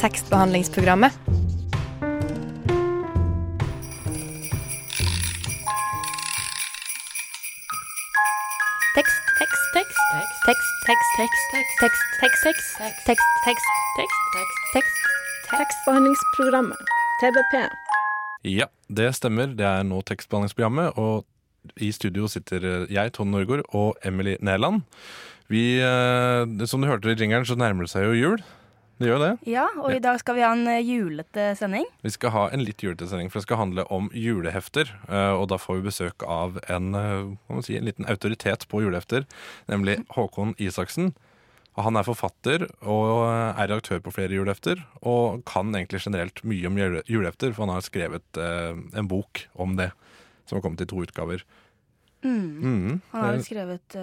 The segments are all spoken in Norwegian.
tekstbehandlingsprogrammet. Tekst, tekst, tekst, tekst, tekst, tekst, tekst, tekst, tekst, tekst, tekst, tekst, tekst, tekst, tekst, Tekstbehandlingsprogrammet. TBP. Ja, det stemmer. Det er nå tekstbehandlingsprogrammet, og i studio sitter jeg, Tone Norgård, og Emily Næland. Vi, eh, som du hørte i ringeren, så nærmer det seg jo jul. Det gjør det. Ja, og i dag skal vi ha en eh, julete sending. Vi skal ha en litt julete sending, for det skal handle om julehefter. eh, Og da får vi besøk av en, eh, si, en liten autoritet på julehefter, nemlig Håkon Isaksen. Han er forfatter og er redaktør på flere julehefter, og kan egentlig generelt mye om julehefter, for han har skrevet en bok om det, som har kommet i to utgaver. Mm. Mm. Han har jo skrevet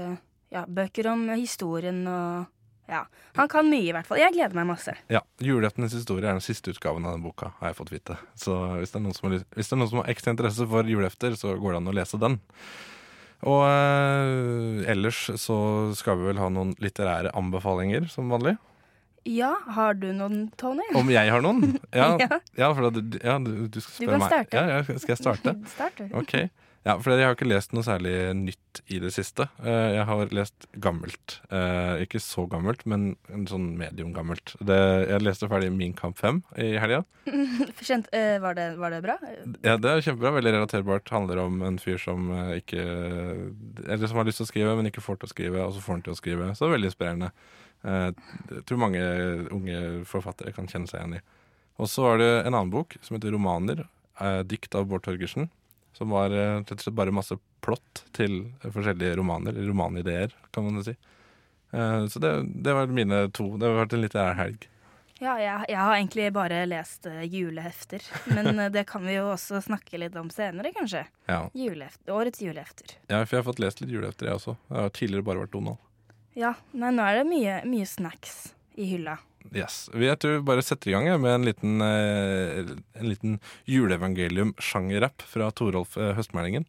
ja, bøker om historien og Ja. Han kan mye, i hvert fall. Jeg gleder meg masse. Ja, Juleheftenes historie er den siste utgaven av den boka, har jeg fått vite. Så hvis det er noen som har, noen som har ekstra interesse for julehefter, så går det an å lese den. Og eh, ellers så skal vi vel ha noen litterære anbefalinger, som vanlig. Ja, har du noen, Tony? Om jeg har noen? Ja, Ja. ja for da, ja, du, du skal Du spørre kan meg. starte. Ja, skal jeg starte? Start, du. Ok. Ja, for jeg har ikke lest noe særlig nytt i det siste. Eh, Jeg har lest gammelt. Eh, Ikke så gammelt, men en sånn medium gammelt. Det, jeg leste ferdig Min kamp 5 i helga. Eh, var, det, var det bra? Ja, det er kjempebra. Veldig relaterbart. Handler om en fyr som ikke Eller som har lyst til å skrive, men ikke får til å skrive, og så får han til å skrive. Så det er veldig inspirerende. Eh, Jeg tror mange unge forfattere kan kjenne seg igjen i. Og så var det en annen bok som heter 'Romaner'. eh, Dikt av Bård Torgersen. Som var eh, rett og slett bare masse plott til forskjellige romaner. Romanideer, kan man si. Så det, det var mine to. Det har vært en liten helg. Ja, jeg, jeg har egentlig bare lest uh, julehefter. Men uh, det kan vi jo også snakke litt om senere, kanskje. Ja. Julehefter, årets julehefter. ja, for jeg har fått lest litt julehefter, jeg også. Jeg har tidligere bare vært Donald. Ja, nei, nå er det mye, mye snacks i hylla. Yes. Vi jeg tror vi bare setter i gang med en liten, eh, en liten juleevangelium-sjangerrapp fra Torolf Høstmeldingen.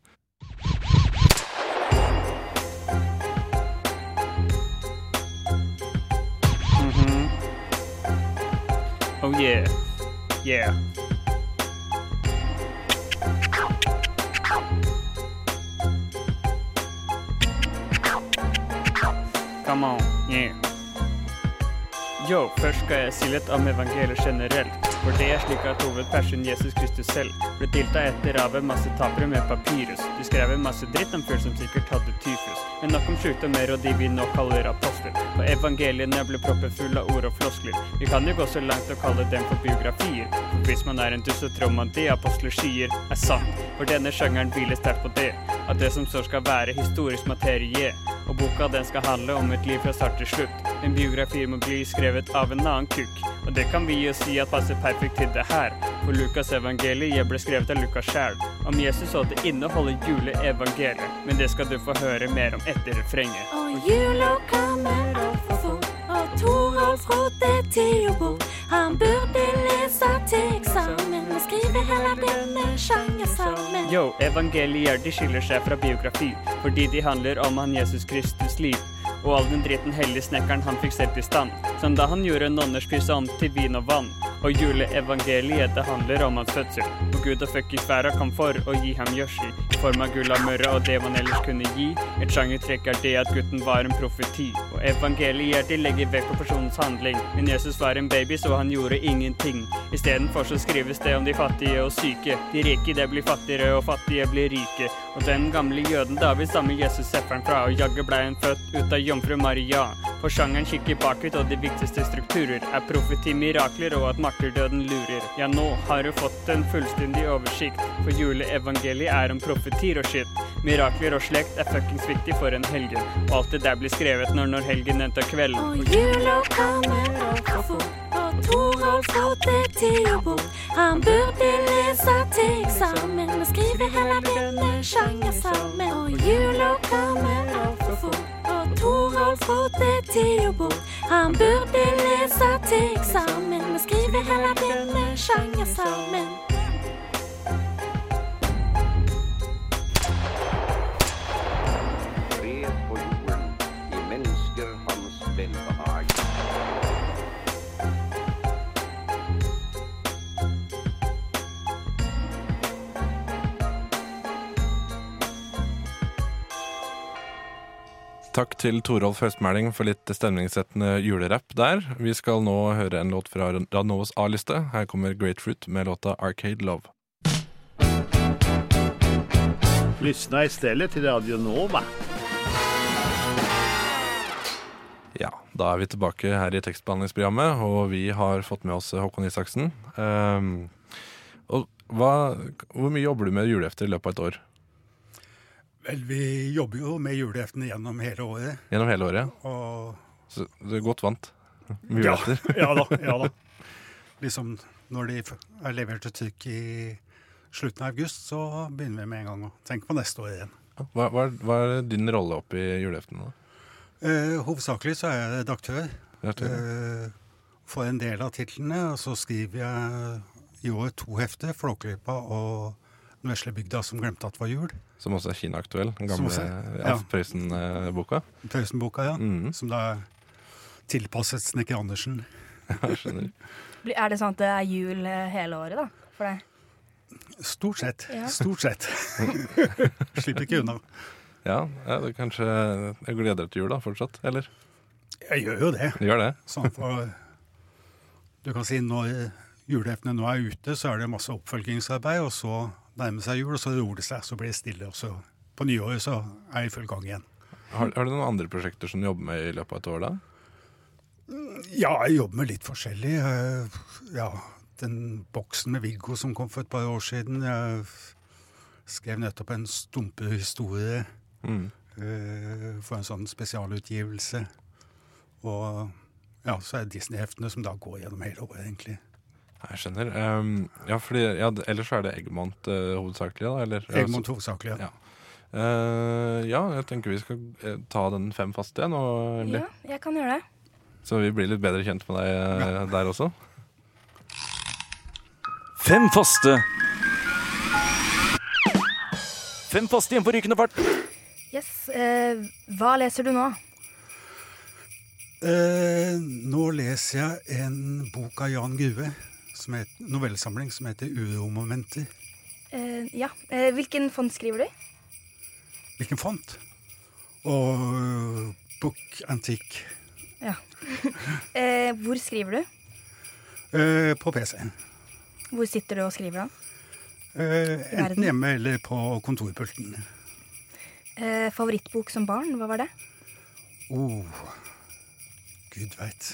Mm -hmm. Oh yeah. Yeah. Come on, yeah. Yo, først skal jeg si litt om evangeliet generelt. For det er slik at hovedpersonen Jesus Kristus selv ble tilta etter av en masse tapere med papyrus. De skrev en masse dritt om fyr som sikkert hadde tyfus. Men nok om sykdommer og de vi nå kaller apostler. Og evangeliene ble proppet fulle av ord og floskler. Vi kan jo gå så langt å kalle dem for biografier. For hvis man er en dust, så tror man det apostler sier, er sant. For denne sjangeren hviler sterkt på det. At det som så skal være historisk materie. Og boka den skal handle om et liv fra start til slutt. En biografi må bli skrevet av en annen kuk. Og det kan vi jo si at passer perfekt til det her. For Lukas evangeliet ble skrevet av Lukas sjæl. Om Jesus og det inneholder juleevangeliet. Men det skal du få høre mer om etter refrenget. Og jula kommer Rådde til å. Han burde lese til eksamen og skrive hele denne sjangersalmen. Yo, evangelier de skiller seg fra biografi fordi de handler om han Jesus Kristus liv. Og all den dritten helligsnekkeren han fikk sett i stand. Som da han gjorde nonners pys om til vin og vann. Og juleevangeliet det handler om hans fødsel. Og Gud og fuckings verda kom for å gi ham gjødsel. I form av gull og mørre og det man ellers kunne gi. Et sjangertrekk er det at gutten var en profeti. Og evangeliet de legger vekk på personens handling. Men Jesus var en baby, så han gjorde ingenting. Istedenfor så skrives det om de fattige og syke. De rike det blir fattigere, og fattige blir rike. Og den gamle jøden David stammer Jesus sefferen fra, og jaggu blei han født ut av jomfru Maria. For sjangeren kikker bakut, og de viktigste strukturer er profeti, mirakler og at martyrdøden lurer. Ja, nå har du fått en fullstendig oversikt, for juleevangeliet er om profetier og skitt. Mirakler og slekt er fuckings viktig for en helgen, og alt det der blir skrevet når, når helgen endte kvelden. Og jula kommer altfor fort, og Torolf rådde til å bort. Han burde lese til eksamen men skrive hele denne sjangersalmen. Og jula kommer altfor fort, og Torolf rådde til å bort. Han burde lese til eksamen men skrive hele denne sjangersalmen. Takk til Torolf Høstmæling for litt stemningssettende julerapp der. Vi skal nå høre en låt fra Radnovas A-liste. Her kommer Grapefruit med låta Arcade Love. Lyssna istället till Radio Nova. Ja, da er vi tilbake her i tekstbehandlingsprogrammet, og vi har fått med oss Håkon Isaksen. Um, og hva, hvor mye jobber du med julehefter i løpet av et år? Vel, vi jobber jo med juleheftene gjennom hele året. Gjennom hele året? Og Så du er godt vant med ja, ja da. ja da. Liksom når de er levert til trykk i slutten av august, så begynner vi med en gang å tenke på neste år igjen. Hva, hva, er- hva er din rolle oppi juleheftene? da? Eh, hovedsakelig så er jeg redaktør Redaktør, eh, for en del av titlene, og så skriver jeg i år to hefter, Flåklypa og Den vesle bygda som glemte at det var jul. Som også er Kina-aktuell, den gamle også ja. Alf Prøysen-boka. Ja. Mm. Som da er tilpasset Snekker Andersen. Jeg skjønner. Er det sånn at det er jul eh, hele året, da? For deg? Stort sett. Ja. Stort sett. Slipper ikke unna. Ja, ja det kanskje Jeg gleder deg til jul da, fortsatt? Eller? Jeg gjør jo det. Du gjør det? Sånn for Du kan si når juleheftene nå er ute, så er det masse oppfølgingsarbeid, og så nærmer seg jul, og så roer det seg, så blir det stille, og så på nyåret så er jeg i full gang igjen. Har, har du noen andre prosjekter som du jobber med i løpet av et år, da? Ja, jeg jobber med litt forskjellig. Eh, Ja, den boksen med Viggo som kom for et par år siden. Jeg skrev nettopp en stumpehistorie Mm. eh, for en sånn spesialutgivelse. Og ja, så er det Disney-heftene som da går gjennom hele året, egentlig. Jeg skjønner. Um, ja, fordi, ja, ellers er det Eggmont uh, hovedsakelig, da? Eller? Egmont hovedsakelig, ja. Ja. Uh, ja, jeg tenker vi skal eh, ta den fem faste igjen. Og, Ja, jeg kan gjøre det. Så vi blir litt bedre kjent med deg ja. der også. Fem faste. Fem faste igjen på rykende fart. Yes, Uh, Hva leser du nå? Uh, nå leser jeg en bok av Jan Grue, som het, novellesamling som heter Uromomenter. Eh, ja, eh, Hvilken font skriver du? Hvilken font? Og uh, Book Antique Ja. eh, hvor skriver du? eh, på PC. Hvor sitter du og skriver da? Eh, enten hjemme eller på kontorpulten. Eh, favorittbok som barn, hva var det? Oh, Gud veit.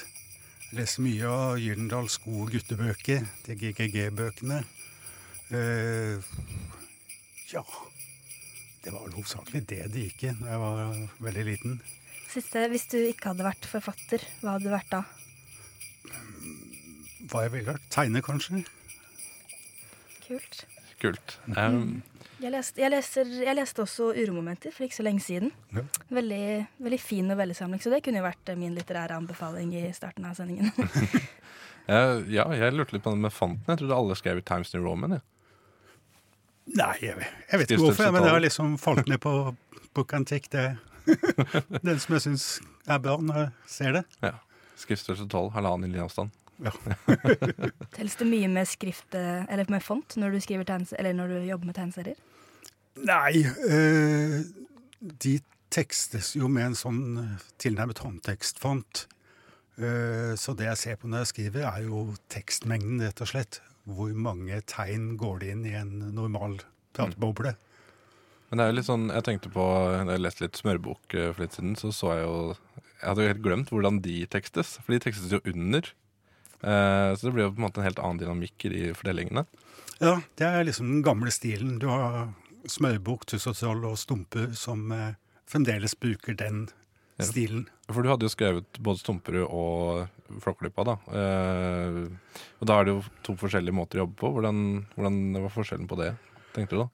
Leser mye av Gyldendals gode guttebøker, de GGG-bøkene. Eh, ja Det var vel hovedsakelig det det gikk i da jeg var veldig liten. Siste, Hvis du ikke hadde vært forfatter, hva hadde du vært da? Hva jeg ville vært? Tegne, kanskje? Kult. Kult. Um, Jeg, leste, jeg, leser, jeg leste også Uromomenter for ikke så lenge siden. Ja. Veldig, veldig fin novellesamling, så det kunne jo vært eh, min litterære anbefaling i starten av sendingen. ja, jeg lurte litt på det med fonten. Jeg trodde alle skrev i Times New Roman. Ja. Nei, jeg, vet- jeg vet ikke hvorfor, men det har liksom falt ned på Book Antique. Det den som jeg syns er bra når jeg ser det. Ja. Skriftstørrelse 12, halvannen i linjeavstand. Telles det mye med skrift, eh, eller med font, når du, eller når du jobber med tegneserier? Nei, eh, de tekstes jo med en sånn eh, tilnærmet håndtekstfont. Eh, så det jeg ser på når jeg skriver, er jo tekstmengden, rett og slett. Hvor mange tegn går det inn i en normal prateboble? Men det er jo litt sånn, jeg tenkte på, jeg leste litt smørbok for litt siden, så så jeg jo Jeg hadde jo helt glemt hvordan de tekstes, for de tekstes jo under. Eh, så det blir jo på en måte en helt annen dynamikk i de fordelingene. Ja, det er liksom den gamle stilen. Du har smørbok, tuss og troll og stumper som eh, fremdeles bruker den Ja. stilen. For du hadde jo skrevet både Stumperud og Flåklypa, da. Eh, og da er det jo to forskjellige måter å jobbe på. Hvordan, hvordan var forskjellen på det, tenkte du da?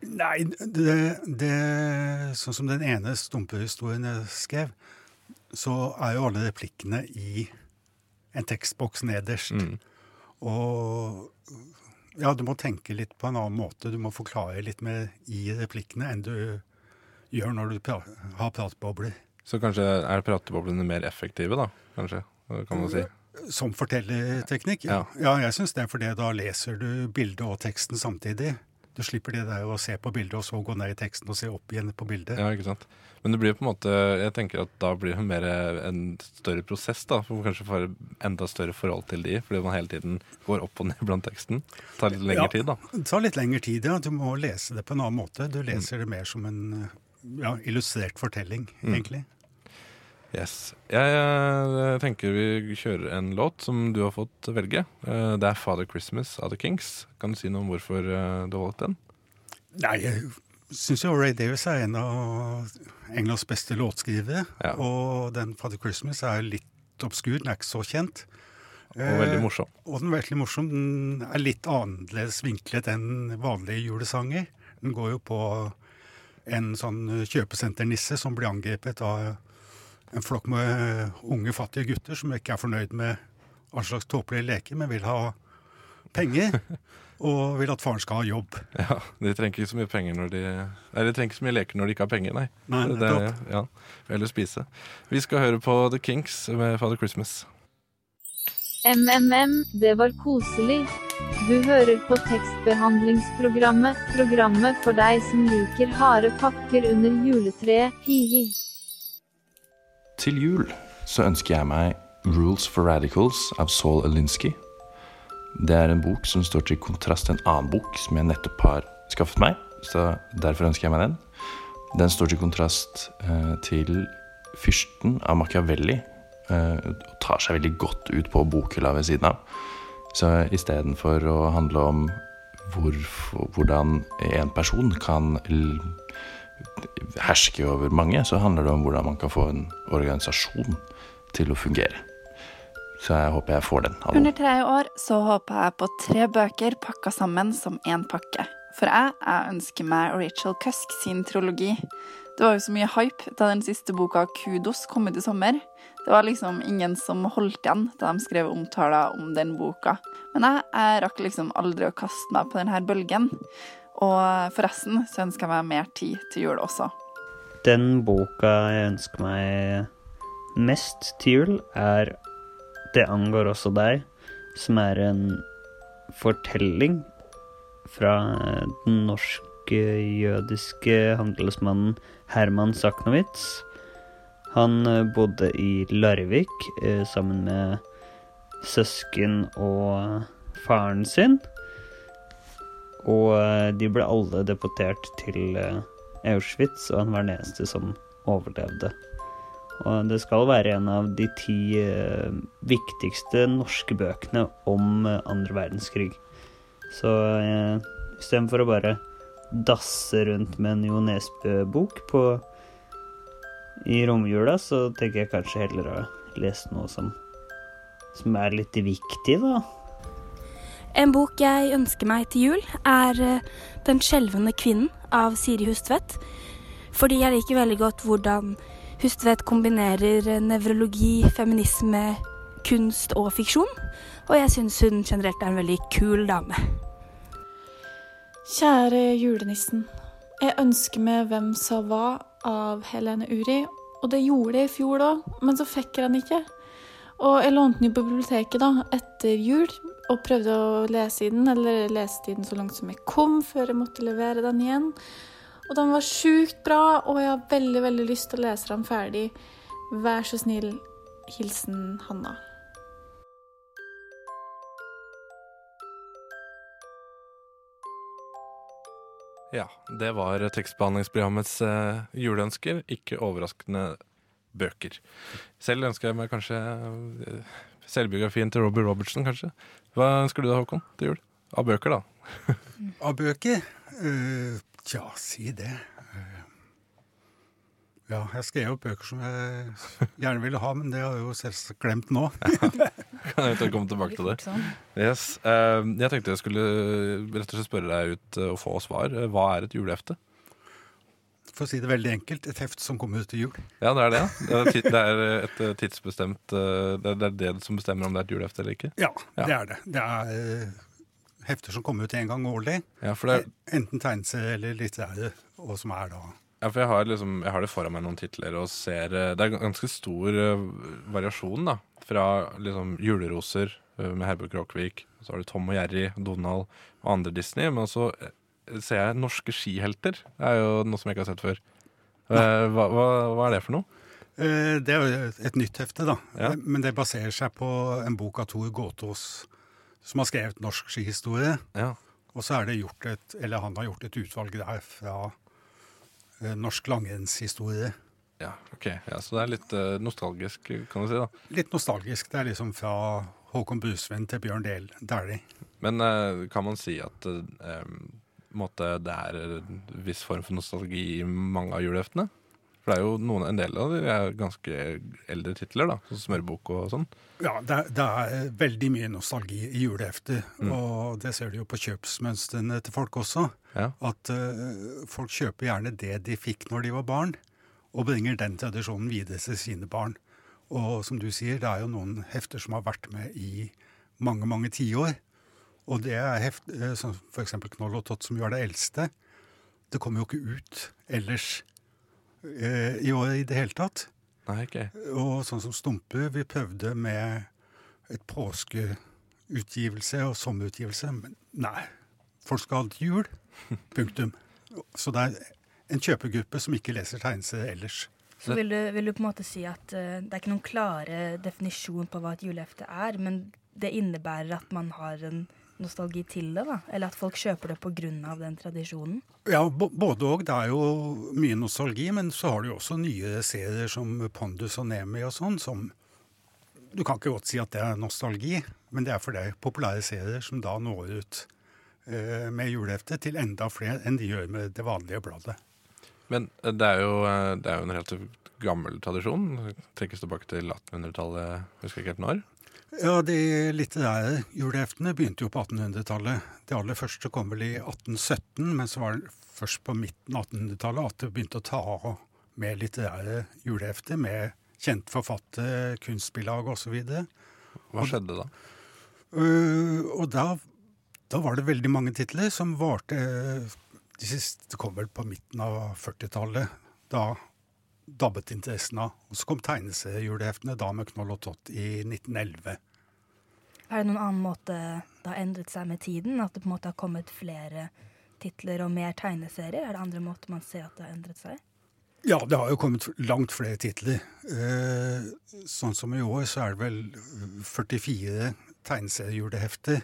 Nei, det, det Sånn som den ene stumperhistorien jeg skrev, så er jo alle replikkene i en tekstboks nederst. Mm. Og ja, du må tenke litt på en annen måte. Du må forklare litt mer i replikkene enn du gjør når du pra har pratbobler. Så kanskje er prateboblene mer effektive, da? Kanskje, kan man si. Som fortellerteknikk? Ja. Ja, jeg syns det, for da leser du bildet og teksten samtidig. Du slipper det der å se på bildet og så gå ned i teksten og se opp igjen på bildet. Ja, ikke sant. Men det blir på en måte Jeg tenker at da blir det mer en større prosess, da. For kanskje får enda større forhold til de, fordi man hele tiden går opp og ned blant teksten. Det tar litt lengre Ja, tid, da. Det tar litt lengre tid, ja. Du må lese det på en annen måte. Du leser det mer som en ja, illustrert fortelling, Mm. Yes. Jeg jeg tenker vi kjører en låt som du har fått velge. Eh, Det er 'Father Christmas' av The Kings. Kan du si noe om hvorfor eh, du har valgt den? Nei, jeg syns jo Ray Davis er en av Englands beste låtskrivere. Ja. Og den 'Father Christmas' er litt obskur, den er ikke så kjent. Og veldig Eh, morsom. Og den er veldig morsom. Den er litt annerledes vinklet enn vanlige julesanger. Den går jo på en sånn kjøpesenternisse som blir angrepet av en flokk med unge, fattige gutter som ikke er fornøyd med all slags tåpelige leker, men vil ha penger. Og vil at faren skal ha jobb. Ja, De trenger ikke så mye penger når de Nei, de trenger ikke så mye leker når de ikke har penger, nei. Nei, det, ja, Eller spise. Vi skal høre på The Kinks med 'Father Christmas'. MMM, det var koselig. Du hører på tekstbehandlingsprogrammet, programmet for deg som liker harde pakker under juletreet, hihi. Til jul så ønsker jeg meg Rules for Radicals av Saul Alinsky. Det er en bok som står til kontrast til en annen bok som jeg nettopp har skaffet meg. Så derfor ønsker jeg meg den. Den står til kontrast eh, til Fyrsten av Machiavelli. eh, og tar seg veldig godt ut på bokhylla ved siden av. Så istedenfor å handle om hvor, hvordan en person kan l herske over mange, så handler det om hvordan man kan få en organisasjon til å fungere. Så jeg håper jeg får den. Hallo. Under tre år så håper jeg på tre bøker pakka sammen som én pakke. For jeg, jeg ønsker meg Rachel Cusk sin trilogi. Det var jo så mye hype da den siste boka Kudos kom ut i sommer. Det var liksom ingen som holdt igjen da de skrev omtaler om den boka. Men jeg, jeg rakk liksom aldri å kaste meg på denne bølgen. Og forresten så ønsker jeg meg mer tid til jul også. Den boka jeg ønsker meg mest til jul, er Det angår også deg, som er en fortelling fra den norske jødiske handelsmannen Herman Saknowitz. Han eh, bodde i Larvik eh, sammen med søsken og faren sin. Og eh, de ble alle deportert til eh, Auschwitz, og han var den eneste som overlevde. Og det skal være en av de ti eh, viktigste norske bøkene om andre verdenskrig. Så eh, istedenfor å bare dasse rundt med en Jo Nesbø-bok i romjula, så tenker jeg kanskje heller å lese noe som, som er litt viktig, da. En bok jeg ønsker meg til jul, er eh, Den skjelvende kvinnen av Siri Hustvedt. Fordi jeg liker veldig godt hvordan Hustvedt kombinerer eh, nevrologi, feminisme, kunst og fiksjon. Og jeg syns hun generelt er en veldig kul dame. Kjære julenissen. Jeg ønsker meg Hvem sa hva av Helene Uri. Og det gjorde jeg i fjor òg, men så fikk jeg den ikke. Og jeg lånte den jo på biblioteket da, etter jul, og prøvde å lese i den, eller leste i den så langt som jeg kom, før jeg måtte levere den igjen. Og den var sjukt bra, og jeg har veldig, veldig lyst til å lese den ferdig. Vær så snill. Hilsen Hanna. Ja, det var tekstbehandlingsprogrammets eh, juleønsker. Ikke overraskende bøker. Selv ønsker jeg meg kanskje eh, selvbiografien til Robbie Robertson, kanskje. Hva ønsker du deg, Håkon, til jul? Av bøker, da. Av bøker? Uh, tja, si det. Uh, ja, jeg skrev opp bøker som jeg gjerne ville ha, men det har jeg jo selvsagt glemt nå. Kan jeg komme tilbake til det? Yes. Uh, jeg tenkte jeg skulle rett og slett spørre deg ut eh, og få svar. Eh, Hva er et julehefte? For å si det veldig enkelt, et heft som kommer ut til jul. Ja, det er det. Det er, det er et eh, tidsbestemt eh, Det er det, som bestemmer om det er et julehefte eller ikke? Ja, det er det. Det er eh, hefter som kommer ut en gang årlig. Ja, er- Enten tegneserie eller litterære, og som er da Ja, for jeg har, liksom, jeg har det foran meg noen titler og ser eh, Det er ganske stor eh, variasjon, da. Fra liksom juleroser eh, med Herbjørg Kråkvik, så har du Tom og Jerry, Donald og andre Disney. Men også eh, ser jeg norske skihelter. Det er jo noe som jeg ikke har sett før. Eh, Hva, hva, hva er det for noe? Eh, Det er jo et nytt hefte, da. Ja. Eh, Men det baserer seg på en bok av Tor Gåtås, som har skrevet norsk skihistorie. Ja. Og så er det gjort et, eller han har gjort et utvalg der fra norsk langrennshistorie. Ja, ok. Ja, så det er litt nostalgisk, kan du si. da. Litt nostalgisk. Det er liksom fra Håkon Brusveen til Bjørn Dæhlie. Men kan man si at måte, det er en viss form for nostalgi i mange av juleheftene? For det er jo noen, en del av de er ganske eldre titler, da, sånn Smørbok og sånn. Ja, det, er- det er veldig mye nostalgi i julehefter. Mm. Og det ser du jo på kjøpsmønstrene til folk også. Ja. At uh, folk kjøper gjerne det de fikk når de var barn, og bringer den tradisjonen videre til sine barn. Og som du sier, det er jo noen hefter som har vært med i mange, mange tiår. Og det er heft, eh, som f.eks. Knoll og Tott, som jo er det eldste. Det kommer jo ikke ut ellers eh, i året i det hele tatt. Nei, ikke. Og sånn som Stumpe, vi prøvde med et påskeutgivelse og sommerutgivelse, men nei. Folk skal ha til jul. Punktum. Så det er en kjøpegruppe som ikke leser tegneserier ellers. Så vil du, vil du på en måte si at uh, det er ikke noen klare definisjon på hva et julehefte er, men det innebærer at man har en nostalgi til det, da? Eller at folk kjøper det pga. den tradisjonen? Ja, både og. Det er jo mye nostalgi, men så har du jo også nye serier som Pondus og Nemi og sånn, som Du kan ikke godt si at det er nostalgi, men det er for det er populære serier som da når ut eh, med julehefte til enda flere enn de gjør med det vanlige bladet. Men eh, det er jo, eh, det er jo en relativt gammel tradisjon. Trekkes tilbake til 1800-tallet, husker ikke helt når. Ja, De litterære juleheftene begynte jo på 1800-tallet. Det aller første kom vel i 1817, men så var det først på midten av 1800-tallet at det begynte å ta av med litterære julehefter med kjent forfatter, kunstbilag osv. Hva skjedde da? Øh, og da, da var det veldig mange titler som varte De siste kom vel på midten av 40-tallet. Da dabbet interessen av. Og så kom tegneseriejuleheftene da med Knoll og Tott i 1911. Er det noen annen måte det har endret seg med tiden? At det på en måte har kommet flere titler og mer tegneserier? Er det andre måter man ser at det har endret seg? Ja, det har jo kommet langt flere titler. Eh, sånn som i år så er det vel 44 tegneseriejulehefter.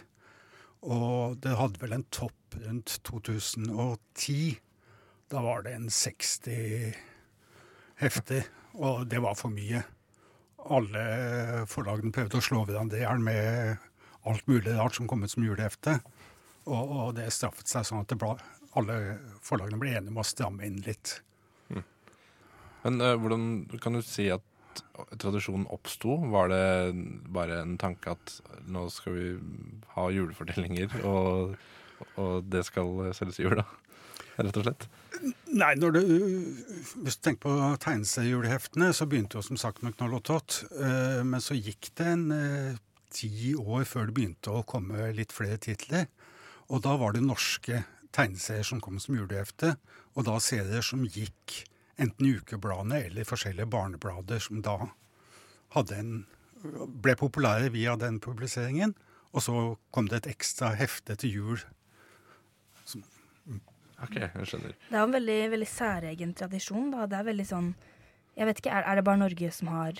Og det hadde vel en topp rundt 2010. Da var det en 60 hefter, og det var for mye. Alle forlagene prøvde å slå hverandre i hjel med alt mulig rart som kom ut som julehefte. Og, og det straffet seg sånn at ble, alle forlagene ble enige om å stramme inn litt. Men uh, hvordan kan du si at tradisjonen oppsto? Var det bare en tanke at nå skal vi ha julefortellinger, og, og det skal selges i jula? Rett og slett. Nei, du, hvis du tenker på tegneseriejuleheftene, så begynte jo som sagt med Knoll og Tott. eh, Men så gikk det en eh, ti år før det begynte å komme litt flere titler. Og da var det norske tegneserier som kom som julehefte, og da serier som gikk enten i ukebladene eller forskjellige barneblader som da en, ble populære via den publiseringen. Og så kom det et ekstra hefte til jul. Ok, jeg skjønner. Det er jo en veldig, veldig særegen tradisjon. Da. Det er veldig sånn Jeg vet ikke, Er, er det bare Norge som har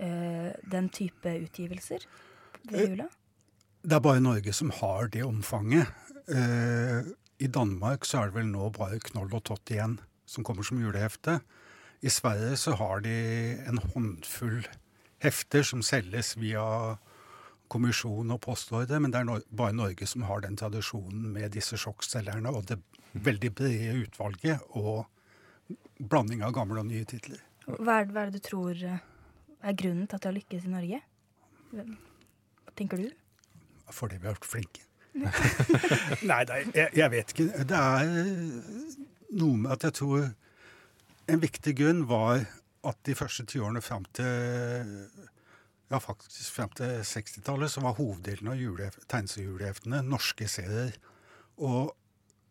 øh, den type utgivelser ved jula? Det er bare Norge som har det omfanget. Uh, I Danmark så er det vel nå bare Knoll og Tott igjen som kommer som julehefte. I Sverige så har de en håndfull hefter som selges via kommisjon og postordre, men det er no bare Norge som har den tradisjonen med disse sjokkselgerne og det veldig brede utvalget og blanding av gamle og nye titler. Hva er, hva er det du tror eh, er grunnen til at det har lykkes i Norge? Hva tenker du? Fordi vi har vært flinke. nei, nei jeg, jeg vet ikke. Det er noe med at jeg tror en viktig grunn var at de første tiårene fram til ja, faktisk frem til 60-tallet så var hoveddelen av julehef- tegneseriejuleheftene norske serier. Og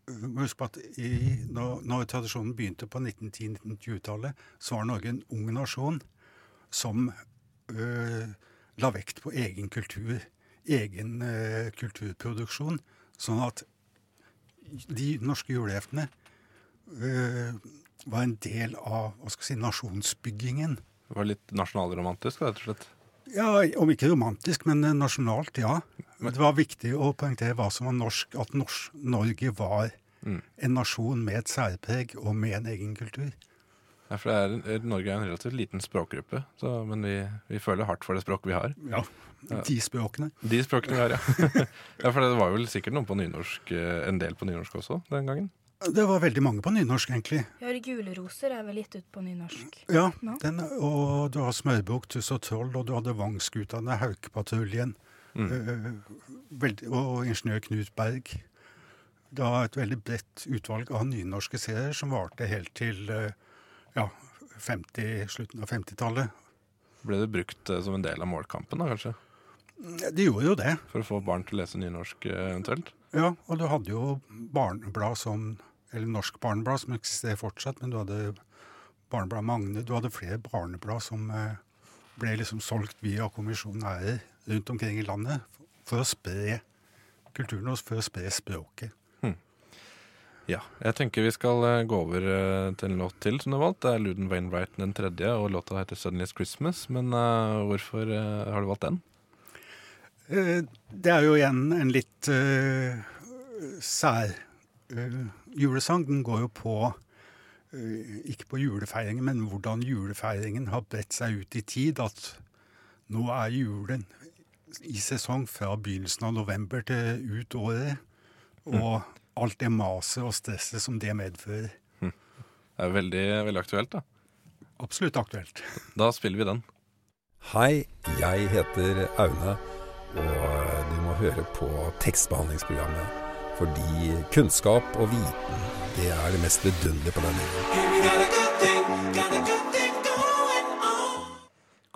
huske på at i, når, når tradisjonen begynte på 1910-1920-tallet, så var Norge en ung nasjon som øh, la vekt på egen kultur, egen øh, kulturproduksjon. Sånn at de norske juleheftene eh, var en del av hva skal jeg si, nasjonsbyggingen. Det var litt nasjonalromantisk, rett og slett. Ja, Om ikke romantisk, men nasjonalt, ja. Det var viktig å poengtere hva som var norsk, at norsk, Norge var Mm. en nasjon med et særpreg og med en egen kultur. Ja, for det er, eh, Norge er en relativt liten språkgruppe, så, men vi, vi føler hardt for det språket vi har. Ja, de språkene. De språkene vi har, ja. ja. For det var vel sikkert noen på nynorsk, eh, en del på nynorsk også den gangen? Det var veldig mange på nynorsk, egentlig. Ja, Guleroser er vel gitt ut på nynorsk. Ja, den, og du har Smørbukk, Tuss og Troll, og du hadde Vangskutane, Haukepatruljen, eh, veldig- og ingeniør Knut Berg. Det var et veldig bredt utvalg av nynorske serier som varte helt til eh, ja, 50, slutten av 50-tallet. Ble det brukt eh, som en del av målkampen, da, kanskje? De gjorde jo det. For å få barn til å lese nynorsk, eventuelt? Ja, og du hadde jo barneblad som Eller Norsk Barneblad, som eksisterer fortsatt, men du hadde Barneblad Magne. Du hadde flere barneblad som ble liksom solgt via kommisjonærer rundt omkring i landet for å spre kulturen og for å spre språket. Ja. Jeg tenker vi skal eh, gå over eh, til en låt til som du har valgt. Det er Luden Wainwright den tredje, og låta heter 'Suddenly It's Christmas'. Men uh, hvorfor uh, har du valgt den? Det er jo igjen en litt sær julesang. Den går jo på ikke på julefeiringen, men hvordan julefeiringen har bredt seg ut i tid. At nå er julen i sesong fra begynnelsen av november til ut året. Og alt det maset og stresset som det medfører. Det er veldig, veldig aktuelt, da. Absolutt aktuelt. Da spiller vi den. Hei, jeg heter Aune, og du må høre på tekstbehandlingsprogrammet. Fordi kunnskap og viten, det er det mest vidunderlige på denne jorden.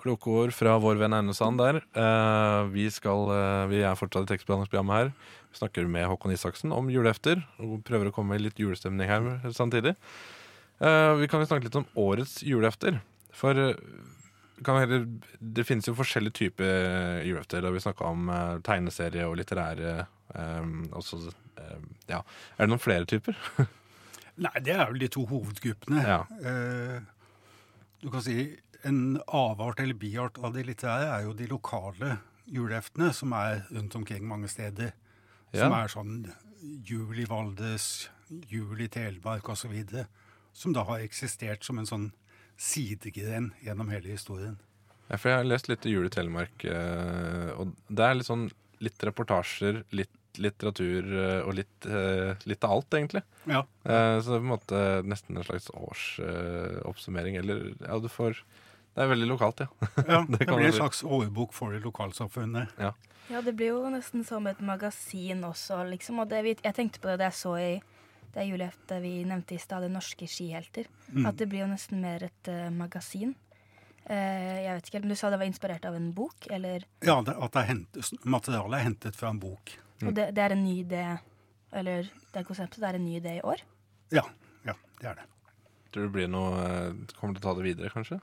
Kloke ord fra vår venn Aune Sand der. Eh, vi, skal, eh, vi er fortsatt i tekstbehandlingsprogrammet her. Vi snakker med Håkon Isaksen om julehefter, og prøver å komme i litt julestemning her samtidig. Eh, vi kan jo snakke litt om årets julehefter. For eh, kan heller, det finnes jo forskjellige typer julehefter. Da vi snakka om eh, tegneserie og litterære eh, også, eh, ja. Er det noen flere typer? Nei, det er vel de to hovedgruppene. Ja. Eh, du kan si en avart eller biart av det litterære er jo de lokale juleheftene, som er rundt omkring mange steder. Som er sånn jul i Valdres, jul i Telemark osv. Som da har eksistert som en sånn sidegren gjennom hele historien. Ja, for jeg har lest litt Jul i Telemark, eh, og det er litt sånn litt reportasjer, litt litteratur eh, og litt, eh, litt av alt, egentlig. Ja. Så det er på en måte nesten en slags årsoppsummering, eller ja, du får Det er veldig lokalt, ja. Ja, det, det blir en slags årbok for lokalsamfunnet. Ja. Ja, det blir jo nesten som et magasin også, liksom. Og det, vi- jeg tenkte på det da jeg så i det juleheftet vi nevnte i stad, Det norske skihelter. Mm. At det blir jo nesten mer et uh, magasin. Uh, jeg vet ikke helt, men Du sa det var inspirert av en bok, eller Ja, det, at det er hentet, materialet er hentet fra en bok. Og det, det er en ny idé Eller det konseptet det er en ny idé i år? Ja, ja, det er det. Tror du det blir noe eh, Kommer du til å ta det videre, kanskje?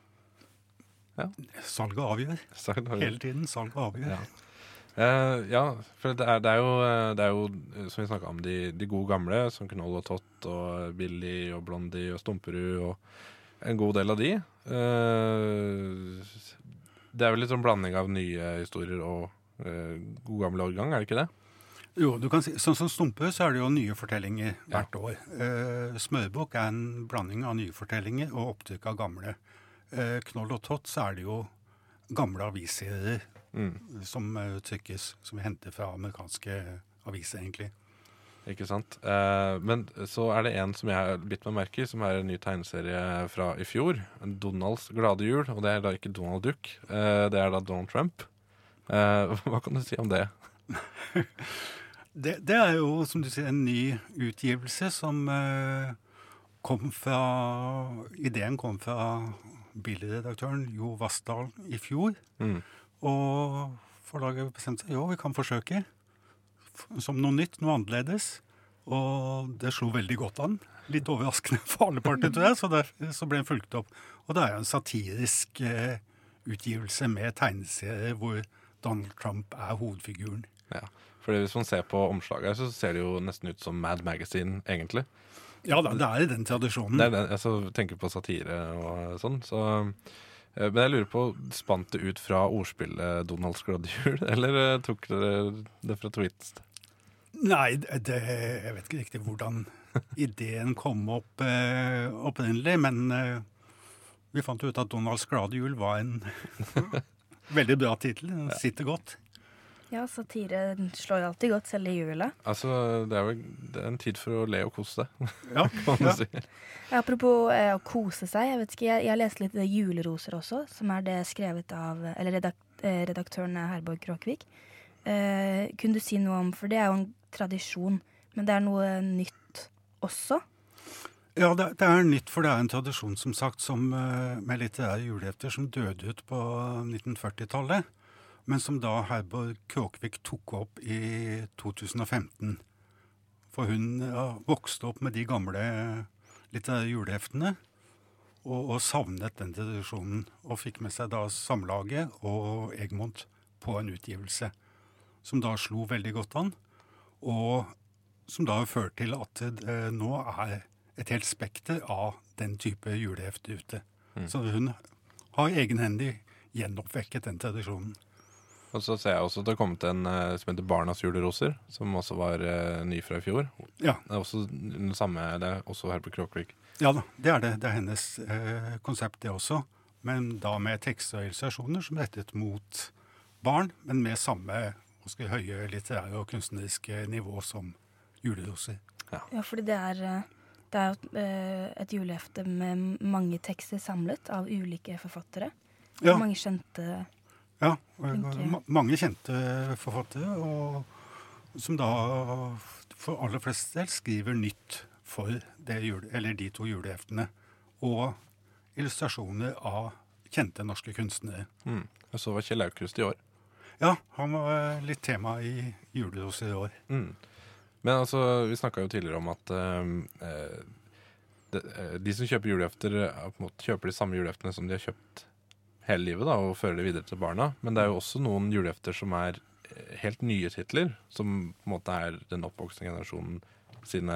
Ja. Salget avgjør. Salget avgjør. Hele tiden. Salget avgjør. Ja. Uh, ja, for det er, det er jo, eh, det er jo eh, som vi snakka om, de, de gode gamle, som Knoll og Tott og Billy og Blondie og Stumperud og en god del av de. Uh, det er vel litt sånn blanding av nye historier og uh, god gamle årgang, er det ikke det? Jo, du kan si, sånn som Stumpe, så er det jo nye fortellinger hvert år. Eh, Smørbukk er en blanding av nye fortellinger og opptrykk av gamle. Eh, Knoll og Tott, så er det jo gamle avisserier som eh, trykkes, som vi henter fra amerikanske aviser, egentlig. Ikke sant? Eh, men så er det en som jeg har bitt meg merke i, som er en ny tegneserie fra i fjor. Donalds glade jul. Og det er da ikke Donald Duck, eh, det er da Donald Trump. Eh, hva kan du si om det? Det, det er jo, som du sier, en ny utgivelse som eh, kom fra Ideen kom fra billedredaktøren Jo Vassdal i fjor. Mm. Og forlaget bestemte seg jo, vi kan forsøke. Som noe nytt, noe annerledes. Og det slo veldig godt an. Litt overraskende for alle parter, tror jeg. Så, der, så ble den fulgt opp. Og det er jo en satirisk eh, utgivelse med tegneserier hvor Donald Trump er hovedfiguren. Ja. for Hvis man ser på omslaget, så ser det jo nesten ut som Mad Magazine, egentlig. Ja det er i den tradisjonen. Det er den, altså, tenker på satire og sånn. Så, eh, men jeg lurer på, spant det ut fra ordspillet Donalds gladjul, eller eh, tok dere det fra tweets? Nei, det, det, jeg vet ikke riktig hvordan ideen kom opp eh, opprinnelig, men eh, vi fant ut at Donalds glade jul var en veldig bra tittel. Den sitter godt. Ja, satire slår jo alltid godt, selv i jula. Altså, det er vel det er en tid for å le og kose seg, Ja, kan man ja. si. Apropos eh, å kose seg, jeg vet ikke, jeg, jeg har lest litt Juleroser også, som er det skrevet av Eller redakt, eh, redaktøren er Herborg Kråkvik. Eh, kunne du si noe om For det er jo en tradisjon, men det er noe nytt også? Ja, det, det er nytt, for det er en tradisjon som sagt som, eh, med litterære julehefter som døde ut på 1940-tallet, men som da Herborg Kråkvik tok opp i 2015. For hun ja, vokste opp med de gamle litterære juleheftene og, og savnet den tradisjonen. Og fikk med seg da Samlaget og Egmont på en utgivelse som da slo veldig godt an. Og som da har ført til at det nå er et helt spekter av den type julehefte ute. Så hun har egenhendig gjenoppvekket den tradisjonen. Og så ser jeg også at det har kommet en eh, som heter Barnas juleroser, som også var uh, ny fra i fjor. Ja. Det er også den samme, det er også her på Kråkvik. Ja da, det er det. Det er hennes eh, konsept, det også. Men da med tekster og illustrasjoner som rettet mot barn, men med samme ganske høye litterære og kunstneriske nivå som juleroser. Ja, fordi det er, eh, det er et julehefte med mange tekster samlet av ulike forfattere. Ja. Mange kjente Ja, og mange kjente forfattere, og som da for aller flest del skriver nytt for det jule, eller de to juleheftene. Og illustrasjoner av kjente norske kunstnere. Mm. Jeg så var Kjell Aukrust i år. Ja, han var litt tema i Juleroser i år. Mm. Men altså, vi snakka jo tidligere om at eh, eh, de, eh, de som kjøper julehefter, eh, kjøper de samme juleheftene som de har kjøpt hele livet, da, og føre det videre til barna. Men det er jo også noen julehefter som er eh, helt nye titler, som på en måte er den oppvoksende generasjonen sine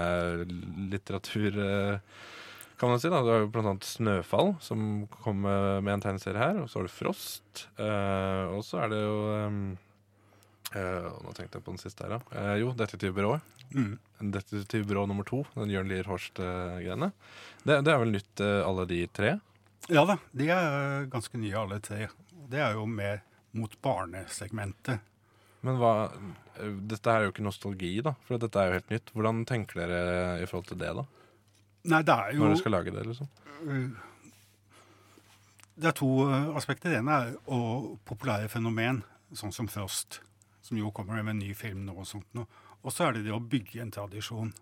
litteratur... eh, kan man si da, Du har jo annet 'Snøfall', som kom med en tegneserie her. Og så har du 'Frost'. eh, og så er det jo Nå tenkte jeg på den siste her, da. Jo, 'Detektivbyrået'. Mm. Detektivbyrå nummer to, den Jørn Lier Horst-greiene. Det, det er vel nytt, alle de tre? Ja da, de er ganske nye alle tre. Det er jo mer mot barnesegmentet. Men hva Dette er jo ikke nostalgi, da, for dette er jo helt nytt. Hvordan tenker dere i forhold til det, da? Nei, det er jo Når dere skal lage det, liksom? Uh, Det er to uh, aspekter. Det ene er å populære fenomen, sånn som Frost, som jo kommer med en ny film nå og sånt noe. Og så er det det å bygge en tradisjon,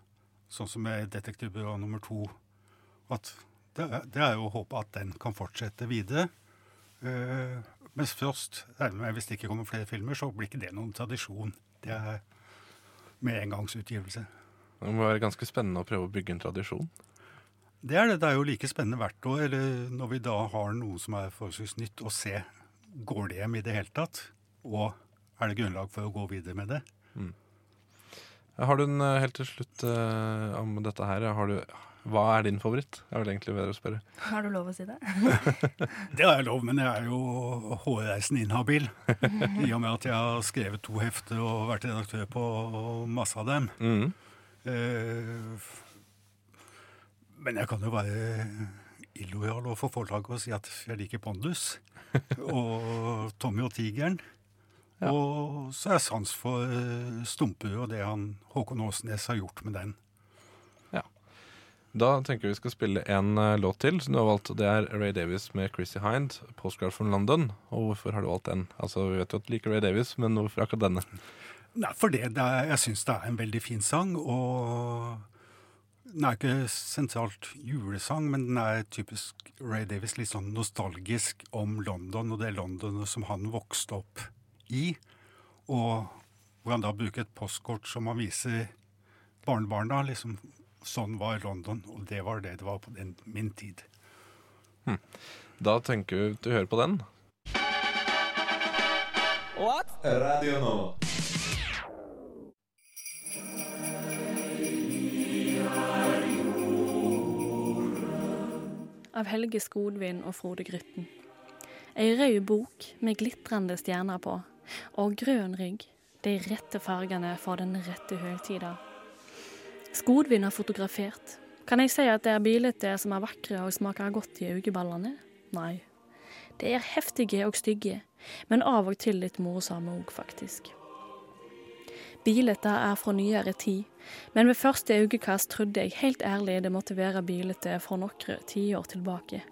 sånn som med Detektivbyrå nummer to. At det, det er jo å håpe at den kan fortsette videre. Uh, mens Frost, hvis det ikke kommer flere filmer, så blir ikke det noen tradisjon. Det er med engangsutgivelse. Det må være ganske spennende å prøve å bygge en tradisjon. Det er det. Det er jo like spennende hvert år, eller når vi da har noe som er forholdsvis nytt, å se går det hjem i det hele tatt, og er det grunnlag for å gå videre med det. Mm. Har du en eh, helt til slutt eh, om dette her? Har du, hva er din favoritt? Det er vel egentlig bedre å spørre. Har du lov å si det? Det har jeg lov, men jeg er jo hårreisende inhabil. I og med at jeg har skrevet to hefter og vært redaktør på masse av dem. Mm. Eh, men jeg kan jo være illojal overfor forlaget og si at jeg liker Pondus. og Tommy og Tigeren. Og så er jeg sans for Stumperud og det han Håkon Åsnes har gjort med den. Da tenker vi skal spille en eh, låt til som du har valgt. Det er Ray Davis med Chrissy Hind, 'Postcard from London'. Og hvorfor har du valgt den? Altså, Vi vet jo at du liker Ray Davis, men hvorfor akkurat denne? Nei, for det, det er, jeg syns det er en veldig fin sang, og den er ikke sentralt julesang, men den er typisk Ray Davis, litt sånn nostalgisk om London og det London som han vokste opp i. Og hvor han da bruker et postkort som han viser barnebarna. liksom Sånn var London, og det var det det var på den, min tid. Hm. Da tenker vi at du hører på den. What? Radio nå. Av Helge Skodvin og Frode Grytten. Ei rød bok med glitrende stjerner på, og grønn rygg, de rette fargene for den rette høytida. Skodvin har fotografert. Kan jeg si at det er bilder som er vakre og smaker godt i øyeballene? Nei. De er heftige og stygge, men av og til litt morsomme òg, faktisk. Bildet er fra nyere tid, men ved første øyekast trodde jeg helt ærlig det måtte være bildet fra noen tiår tilbake.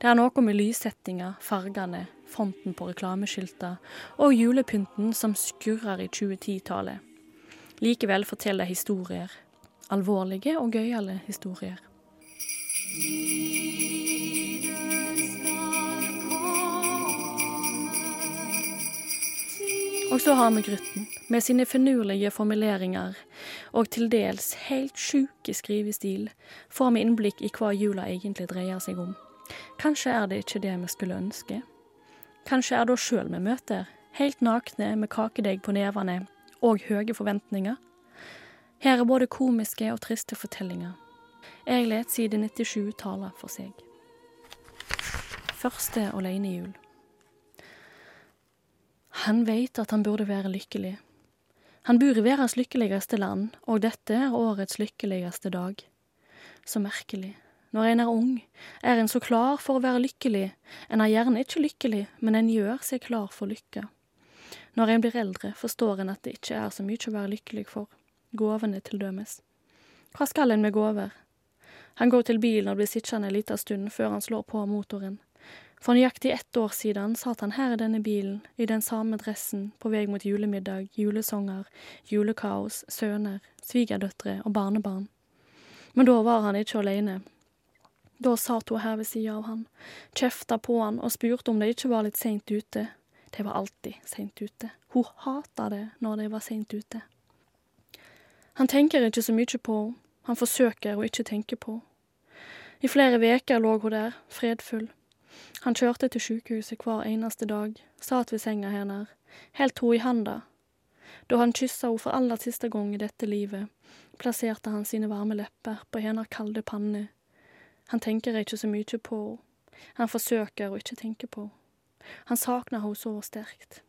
Det er noe med lyssettinga, fargene, fonten på reklameskilta og julepynten som skurrer i 2010-tallet. Likevel forteller historier. Alvorlige og gøyale historier. Og så har vi Grytten, med sine finurlige formuleringer og til dels helt sjuke skrivestil, får vi innblikk i hva jula egentlig dreier seg om. Kanskje er det ikke det vi skulle ønske. Kanskje er det oss sjøl vi møter, helt nakne med kakedeig på nevene og høye forventninger. Her er både komiske og triste fortellinger. Jeg let side 97 tale for seg. Første alenejul. Han veit at han burde være lykkelig. Han bor i verdens lykkeligste land, og dette er årets lykkeligste dag. Så merkelig. Når en er ung, er en så klar for å være lykkelig. En er gjerne ikke lykkelig, men en gjør seg klar for lykke. Når en blir eldre, forstår en at det ikke er så mye å være lykkelig for. Gåvene til dømes. Hva skal en med gåver? Han går til bilen og blir sittende en liten stund før han slår på motoren. For nøyaktig ett år siden satt han her i denne bilen, i den samme dressen, på vei mot julemiddag, julesanger, julekaos, sønner, svigerdøtre og barnebarn. Men da var han ikke alene. Da satt hun her ved sida av han, kjefta på han og spurte om det ikke var litt seint ute. De var alltid seint ute. Hun hata det når de var seint ute. Han tenker ikke så mye på henne, han forsøker å ikke tenke på henne. I flere veker lå hun der, fredfull. Han kjørte til sjukehuset hver eneste dag, satt ved senga hennes, helt henne i handa. Da han kyssa henne for aller siste gang i dette livet, plasserte han sine varme lepper på hennes kalde panne. Han tenker ikke så mye på henne, han forsøker å ikke tenke på henne. Han savner henne så sterkt.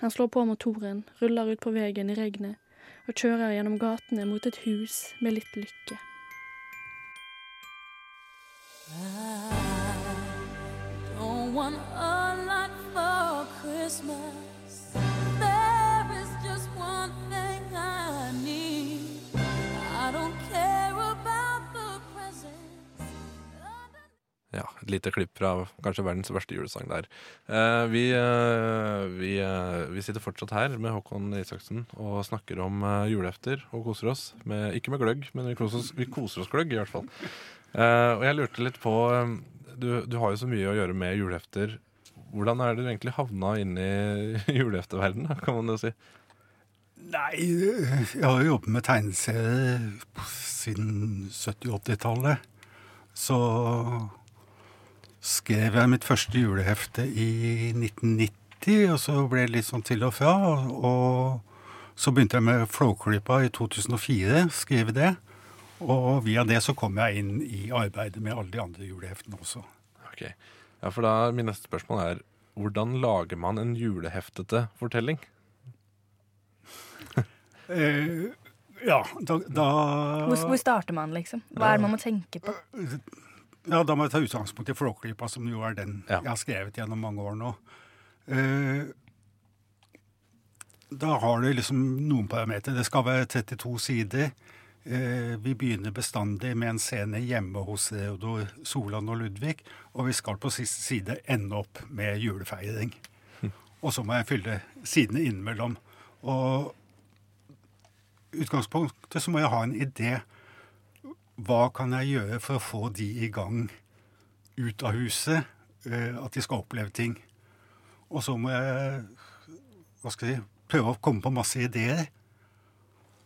Han slår på motoren, ruller ut på veien i regnet og kjører gjennom gatene mot et hus med litt lykke. Et lite klipp fra kanskje verdens verste julesang der. Eh, vi, eh, vi, eh, vi sitter fortsatt her med Håkon Isaksen og snakker om eh, julehefter og koser oss. Med, ikke med gløgg, men vi koser oss, vi koser oss gløgg, i hvert fall. Eh, og jeg lurte litt på eh, du, du har jo så mye å gjøre med julehefter. Hvordan er det du egentlig havna inn i julehefteverdenen, kan man jo si? Nei, jeg har jo jobbet med tegneserier siden 70-80-tallet. Så skrev jeg mitt første julehefte i 1990, og så ble det litt sånn til og fra. Og så begynte jeg med Flåklypa i 2004, skrive det. Og via det så kom jeg inn i arbeidet med alle de andre juleheftene også. Ok, ja, for da Min neste spørsmål er hvordan lager man en juleheftete fortelling? Eh, ja, da, da Hvor, hvor starter man, liksom? Hva er det man må tenke på? Ja, Da må jeg ta utgangspunkt i Flåklypa, som jo er den jeg har skrevet gjennom mange år nå. Uh, da har du liksom noen parametere. Det skal være 32 sider. Eh, vi begynner bestandig med en scene hjemme hos Reodor Solan og Ludvig, og vi skal på siste side ende opp med julefeiring. Og så må jeg fylle sidene innimellom. Og utgangspunktet så må jeg ha en idé. Hva kan jeg gjøre for å få de i gang ut av huset? eh, At de skal oppleve ting. Og så må jeg hva skal jeg prøve å komme på masse ideer.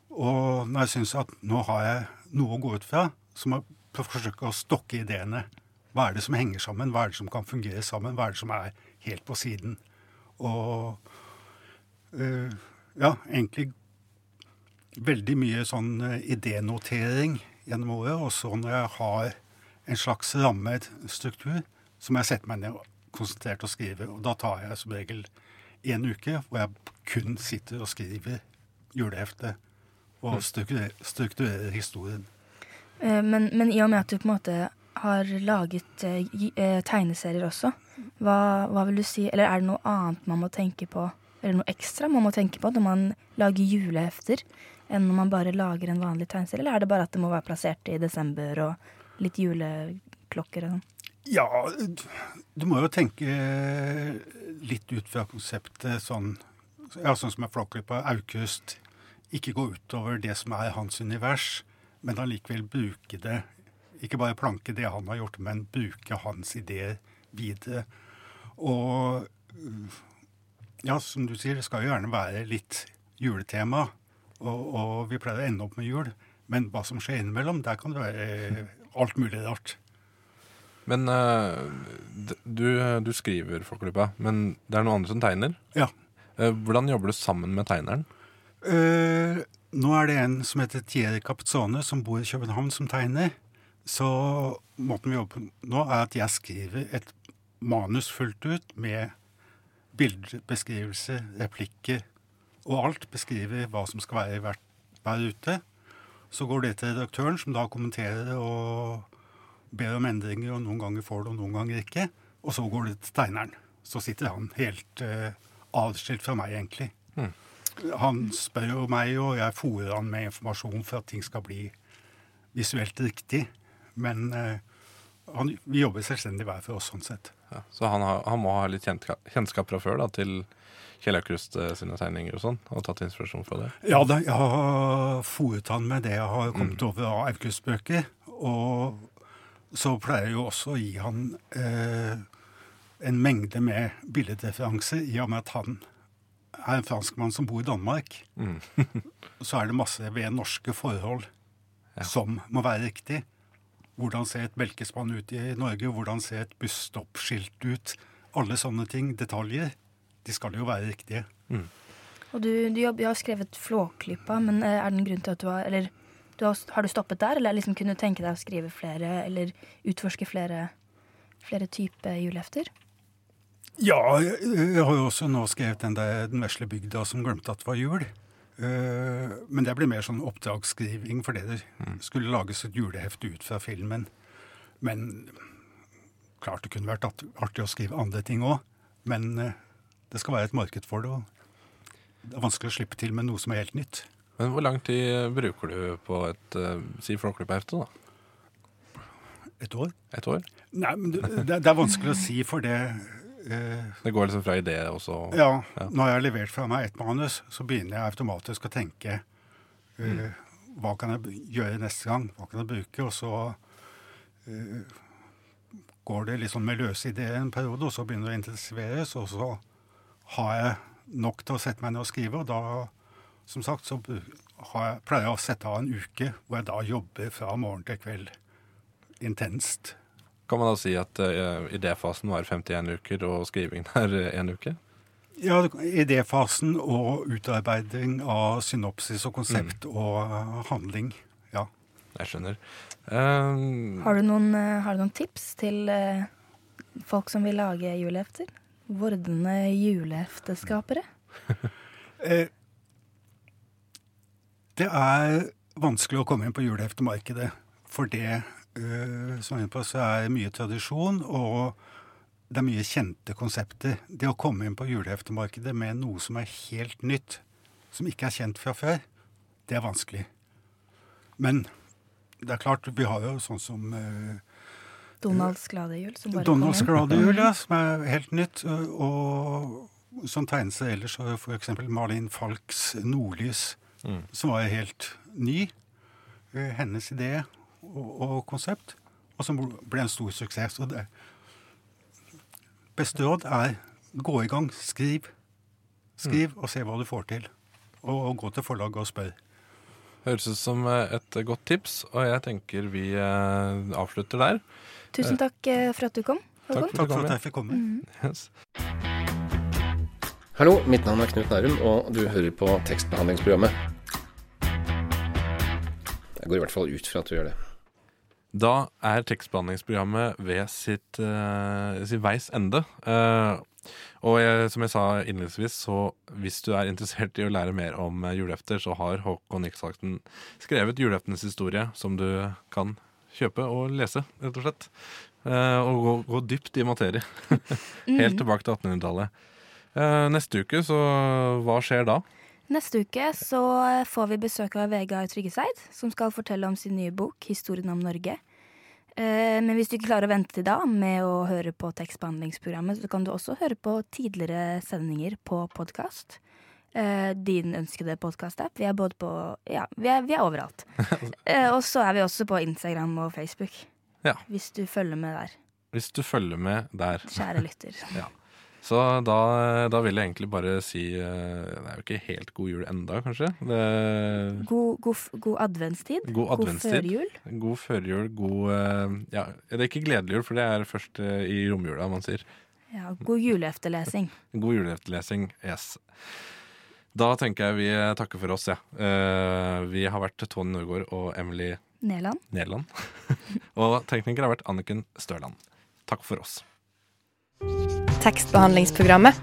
Og når jeg syns at nå har jeg noe å gå ut fra, så må jeg forsøke å stokke ideene. Hva er det som henger sammen? Hva er det som kan fungere sammen? Hva er det som er helt på siden? Og øh, ja, egentlig veldig mye sånn øh, idénotering gjennom året. Og så når jeg har en slags rammestruktur som jeg setter meg ned og konsentrert og skriver. Og da tar jeg som regel en uke hvor jeg kun sitter og skriver julehefte og strukturerer, strukturerer historien. Eh, Men, men i og med at du på en måte har laget eh, eh, tegneserier også, hva, hva vil du si Eller er det noe annet man må tenke på, eller noe ekstra man må tenke på når man lager julehefter, enn når man bare lager en vanlig tegneserie? Eller er det bare at det må være plassert i desember og litt juleklokker og sånn? Ja, du må jo tenke litt ut fra konseptet sånn ja, sånn som er på Aukust. ikke gå utover det som er hans univers, men allikevel bruke det. Ikke bare planke det han har gjort, men bruke hans ideer videre. Og ja, som du sier, det skal jo gjerne være litt juletema. Og, og vi pleier å ende opp med jul. Men hva som skjer innimellom, der kan det være alt mulig rart. Men eh, du, du skriver Flåklypa, men det er noen andre som tegner? Ja. Eh, hvordan jobber du sammen med tegneren? Uh, nå er det en som heter Thierry Capzone, som bor i København, som tegner. Så måten vi jobber på nå, er at jeg skriver et manus fullt ut med bildebeskrivelser, replikker og alt. Beskriver hva som skal være i hver, hver ute. Så går det til redaktøren, som da kommenterer og ber om endringer, og noen ganger får det, og noen ganger ikke. Og så går det til tegneren. Så sitter han helt eh, adskilt fra meg, egentlig. Mm. Han spør jo meg, og jeg fòrer han med informasjon for at ting skal bli visuelt riktig. Men eh, han, vi jobber selvstendig hver for oss, sånn sett. Ja, så han, har, han må ha litt kjennskap, fra før da, til Kjell Aukrust eh, sine tegninger og sånn, og tatt inspirasjon fra det? Ja da, jeg har fòret han med det jeg har kommet over av Aukrust-bøker. Og så pleier jeg jo også å gi han eh, en mengde med billedreferanser, i og med at han er en franskmann som bor i Danmark. Mm. så er det masse ved norske forhold som må være riktig. Hvordan ser et belkespann ut i Norge? Hvordan ser et busstoppskilt ut? Alle sånne ting, detaljer, de skal jo være riktige. Og du, du har skrevet Flåklypa, men eh, er det en grunn til at du har Eller du har, har du stoppet der, eller liksom kunne du tenke deg å skrive flere, eller utforske flere, flere typer julehefter? Ja, jeg, jeg har jo også nå skrevet den der Den vesle bygda som glemte at det var jul. Eh, men det ble mer sånn oppdragsskriving fordi det skulle lages et julehefte ut fra filmen. Men klart det kunne vært art- artig å skrive andre ting òg. Men eh, det skal være et marked for det. Og det er vanskelig å slippe til med noe som er helt nytt. Men hvor lang tid bruker du på et si Flåklypa-hefte, da? Et år? Et år? Nei, men det det er vanskelig å si, for det eh, Det går liksom fra idé også? Ja, når jeg har levert fra meg et manus, så begynner jeg automatisk å tenke eh, hva kan jeg gjøre neste gang, hva kan jeg bruke, og så eh, går det liksom med løse ideer en periode, og så begynner det å intensiveres, og så har jeg nok til å sette meg ned og skrive, og da, som sagt, så har jeg, pleier jeg å sette av en uke hvor jeg da jobber fra morgen til kveld intenst. Kan man da si at uh, idéfasen var 51 uker, og skrivingen er én uke? Ja, idéfasen og utarbeiding av synopsis og konsept og eh, handling. Ja. Jeg skjønner. Um, Har du noen, eh, har du noen tips til uh, folk som vil lage julehefter? Vordende julehefteskapere? Eh, det er vanskelig å komme inn på juleheftemarkedet. For det, eh, som jeg er inne på, så er det mye tradisjon, og det er mye kjente konsepter. Det å komme inn på juleheftemarkedet med noe som er helt nytt, som ikke er kjent fra før, det er vanskelig. Men det er klart, vi har jo sånn som eh, Donalds gladehjul? Som bare Donalds kom inn. glade jul, ja, som er helt nytt. Og som tegneserie ellers har jo f.eks. Malin Falks Nordlys, som var helt ny. eh, Hennes idé og, og konsept, og som ble en stor suksess. Og det beste råd er gå i gang, skriv. Skriv og se hva du får til. Og, og gå til forlaget og spør. Høres ut som eh, et godt tips, og jeg tenker vi eh, avslutter der. Tusen takk eh, for at du kom. Takk Takk for at jeg fikk komme. Mm. Yes. Hallo, mitt navn er Knut Nærum, og du hører på tekstbehandlingsprogrammet. Jeg går i hvert fall ut fra at du gjør det. Da er tekstbehandlingsprogrammet ved sitt, uh, sitt veis ende. Uh, og jeg, som jeg sa innledningsvis, så hvis du er interessert i å lære mer om julehefter, julefter, så har Håkon Isaksen skrevet juleheftenes historie, som du kan kjøpe og lese, rett og slett. Uh, og gå, gå dypt i materie. Helt Mm. tilbake til 1800-tallet. Eh, neste uke, så hva skjer da? Neste uke så får vi besøk av Vegard Tryggeseid, som skal fortelle om sin nye bok 'Historien om Norge'. Eh, Men hvis du ikke klarer å vente til da med å høre på tekstbehandlingsprogrammet, så kan du også høre på tidligere sendinger på podkast. Din ønskede podkast-app. Vi er både på Ja, vi er, vi er overalt. Eh, Og så er vi også på Instagram og Facebook. Ja. Hvis du følger med der. Hvis du følger med der. Kjære lytter. ja. Så da, da vil jeg egentlig bare si eh, Det er jo ikke helt god jul enda, kanskje. Det, God, god, god adventstid. god adventstid. førjul. God førjul. God eh, Ja, det er ikke gledelig jul, for det er først eh, i romjula man sier. Ja, god juleefterlesing. God juleefterlesing. Yes. Da tenker jeg vi takker for oss, ja. Vi har vært Tony Norgård og Emily Neland. Neland. og tekniker har vært Anniken Størland. Takk for oss. Tekstbehandlingsprogrammet.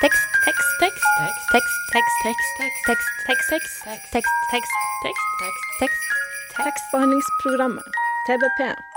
Tekst, tekst, tekst, tekst, tekst, tekst, tekst, tekst, tekst, tekst, tekst, tekst, tekst, tekst, tekst, Tekstbehandlingsprogrammet. TBP.